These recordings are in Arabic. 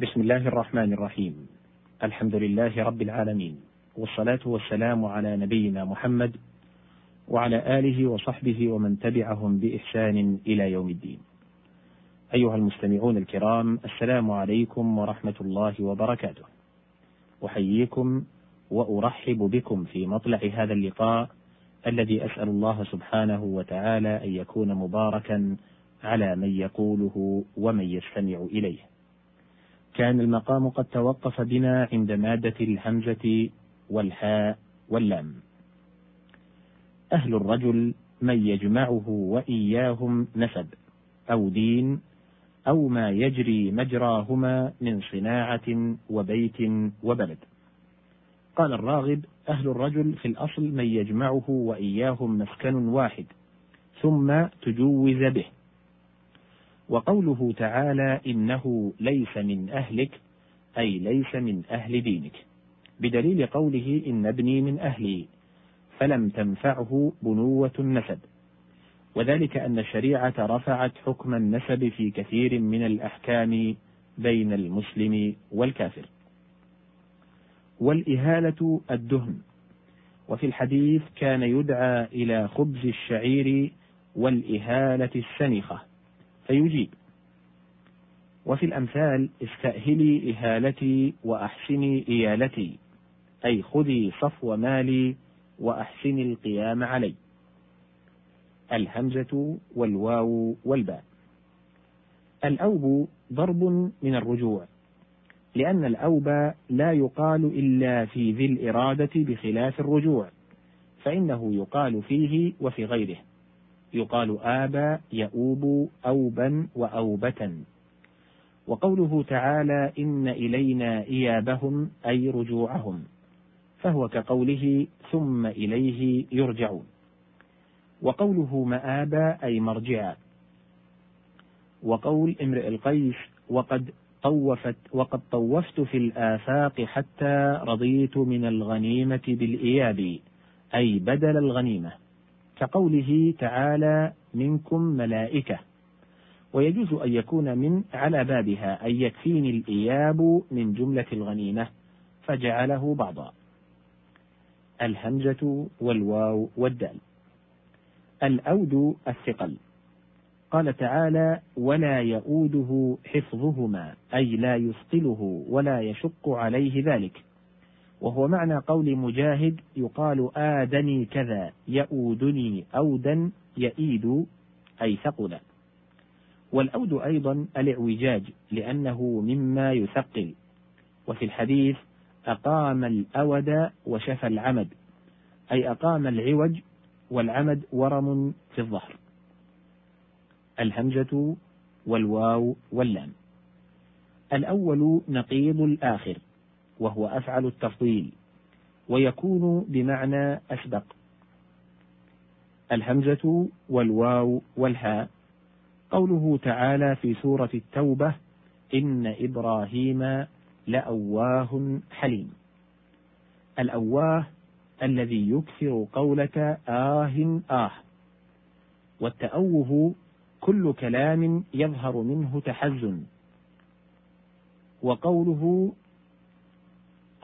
بسم الله الرحمن الرحيم الحمد لله رب العالمين والصلاة والسلام على نبينا محمد وعلى آله وصحبه ومن تبعهم بإحسان إلى يوم الدين. أيها المستمعون الكرام السلام عليكم ورحمة الله وبركاته. أحييكم وأرحب بكم في مطلع هذا اللقاء الذي أسأل الله سبحانه وتعالى أن يكون مباركا على من يقوله ومن يستمع إليه. كان المقام قد توقف بنا عند مادة الهمزة والحاء واللام. أهل الرجل من يجمعه وإياهم نسب أو دين أو ما يجري مجراهما من صناعة وبيت وبلد. قال الراغب: أهل الرجل في الأصل من يجمعه وإياهم مسكن واحد، ثم تجوز به. وقوله تعالى: إنه ليس من أهلك، أي ليس من أهل دينك، بدليل قوله: إن ابني من أهلي، فلم تنفعه بنوة النسب. وذلك أن الشريعة رفعت حكم النسب في كثير من الأحكام بين المسلم والكافر. والإهالة الدهن، وفي الحديث كان يدعى إلى خبز الشعير والإهالة السنخة، فيجيب. وفي الأمثال استأهلي إهالتي وأحسني إيالتي، أي خذي صفو مالي وأحسني القيام علي. الهمزة والواو والباء. الأوب ضرب من الرجوع، لأن الأوب لا يقال إلا في ذي الإرادة بخلاف الرجوع، فإنه يقال فيه وفي غيره. يقال آبى يؤوب أوبا وأوبة. وقوله تعالى: إن إلينا إيابهم أي رجوعهم، فهو كقوله: ثم إليه يرجعون. وقوله مآبا أي مرجعا. وقول امرئ القيس: وقد طوفت وقد طوفت في الآفاق حتى رضيت من الغنيمة بالإياب أي بدل الغنيمة كقوله تعالى منكم ملائكة. ويجوز أن يكون من على بابها أن يكفيني الإياب من جملة الغنيمة فجعله بعضا. الهمزة والواو والدال. الأود الثقل. قال تعالى ولا يؤوده حفظهما أي لا يثقله ولا يشق عليه ذلك. وهو معنى قول مجاهد يقال آدني كذا يؤودني أودا يئيد أي ثقل والأود أيضا الإعوجاج لأنه مما يثقل. وفي الحديث أقام الأود وشفى العمد أي أقام العوج والعمد ورم في الظهر. الهمزة والواو واللام. الأول نقيض الآخر. وهو أفعل التفضيل ويكون بمعنى أسبق. الهمزة والواو والهاء. قوله تعالى في سورة التوبة إن إبراهيم لأواه حليم. الأواه الذي يكثر قولة آه آه. والتأوه كل كلام يظهر منه تحزن. وقوله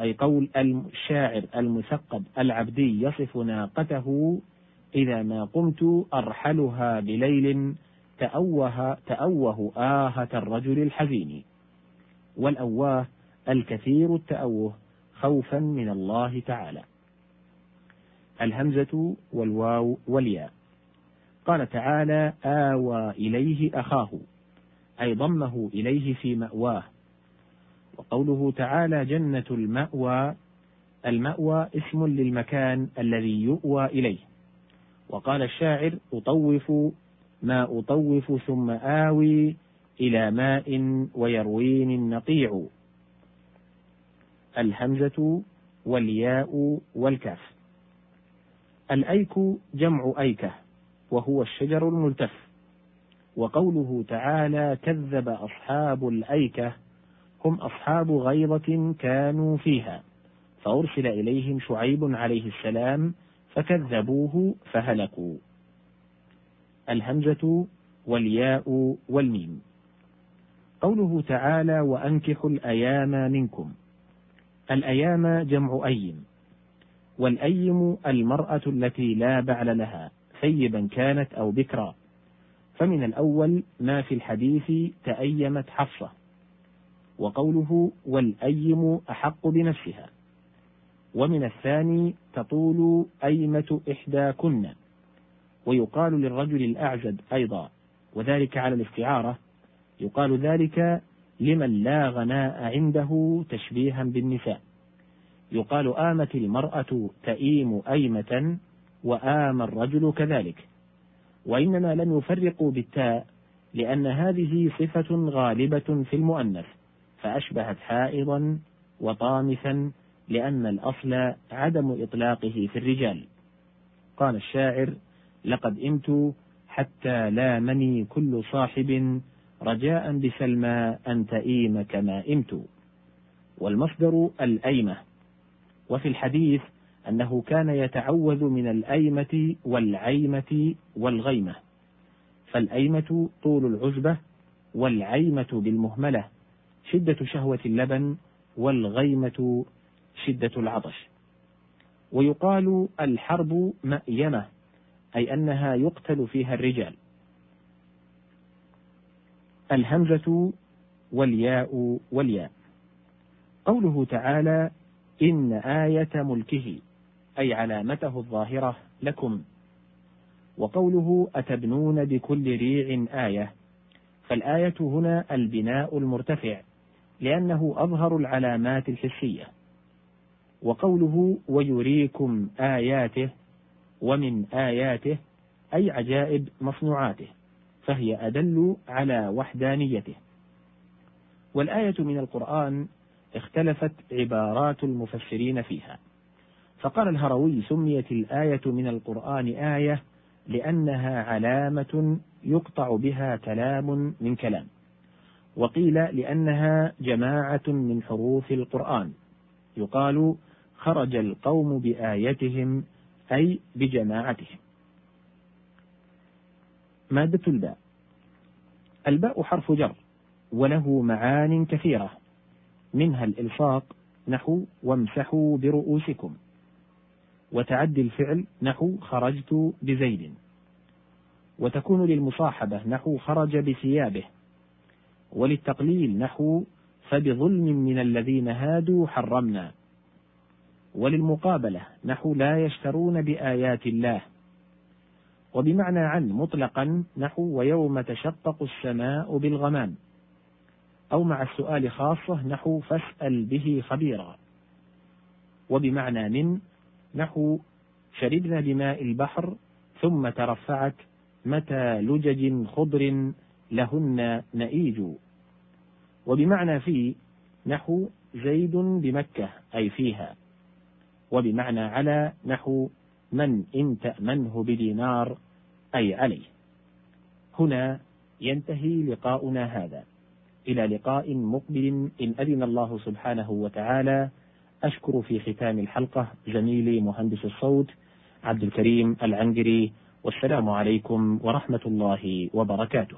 أي قول الشاعر المثقب العبدي يصف ناقته إذا ما قمت أرحلها بليل تأوه تأوه آهة الرجل الحزين. والأواه الكثير التأوه خوفا من الله تعالى. الهمزة والواو والياء. قال تعالى آوى إليه أخاه. أي ضمه إليه في مأواه. وقوله تعالى جنة المأوى المأوى اسم للمكان الذي يؤوى إليه. وقال الشاعر أطوف ما أطوف ثم آوي إلى ماء ويرويني النقيع. الهمزة والياء والكاف. الأيك جمع أيكة وهو الشجر الملتف. وقوله تعالى كذب أصحاب الأيكة هم أصحاب غيظة كانوا فيها. فأرسل إليهم شعيب عليه السلام فكذبوه فهلكوا. الهمزة والياء والميم. قوله تعالى وأنكحوا الأيام منكم. الأيام جمع أيم والأيم المرأة التي لا بعل لها ثيبا كانت أو بكرا. فمن الأول ما في الحديث تأيمت حفصة. وقوله والأيم أحق بنفسها. ومن الثاني تطول أيمة إحداكن. ويقال للرجل الأعزب أيضا وذلك على الاستعارة. يقال ذلك لمن لا غناء عنده تشبيها بالنساء. يقال آمت المرأة تئيم أيمة وآم الرجل كذلك. وإنما لم يفرقوا بالتاء لأن هذه صفة غالبة في المؤنث. فأشبهت حائضا وطامثا لأن الأصل عدم إطلاقه في الرجال. قال الشاعر لقد إمت حتى لامني كل صاحب رجاء بسلمى أن تئيم كما إمت. والمصدر الأيمة. وفي الحديث أنه كان يتعوذ من الأيمة والعيمة والغيمة. فالأيمة طول العزبة والعيمة بالمهملة. شدة شهوة اللبن والغيمة شدة العطش. ويقال الحرب مأيمة أي أنها يقتل فيها الرجال. الهمزة والياء والياء. قوله تعالى إن آية ملكه أي علامته الظاهرة لكم. وقوله أتبنون بكل ريع آية. فالآية هنا البناء المرتفع. لأنه أظهر العلامات الحسية. وقوله ويريكم آياته ومن آياته أي عجائب مصنوعاته فهي أدل على وحدانيته. والآية من القرآن اختلفت عبارات المفسرين فيها. فقال الهروي سميت الآية من القرآن آية لأنها علامة يقطع بها كلام من كلام. وقيل لأنها جماعة من حروف القرآن. يقال خرج القوم بآيتهم أي بجماعتهم. مادة الباء. الباء حرف جر وله معان كثيرة. منها الإلصاق نحو وامسحوا برؤوسكم. وتعدي الفعل نحو خرجت بزيد. وتكون للمصاحبة نحو خرج بثيابه. وللتقليل نحو فبظلم من الذين هادوا حرمنا. وللمقابلة نحو لا يشترون بآيات الله. وبمعنى عن مطلقا نحو ويوم تشقق السماء بالغمام. أو مع السؤال خاصة نحو فاسأل به خبيرا. وبمعنى من نحو شربنا بماء البحر ثم ترفعت متى لجج خضر لهن نئيج. وبمعنى في نحو زيد بمكة أي فيها. وبمعنى على نحو من إن تأمنه بدينار أي عليه. هنا ينتهي لقاؤنا هذا. إلى لقاء مقبل إن أذن الله سبحانه وتعالى. أشكر في ختام الحلقة زميلي مهندس الصوت عبد الكريم العنقري والسلام عليكم ورحمة الله وبركاته.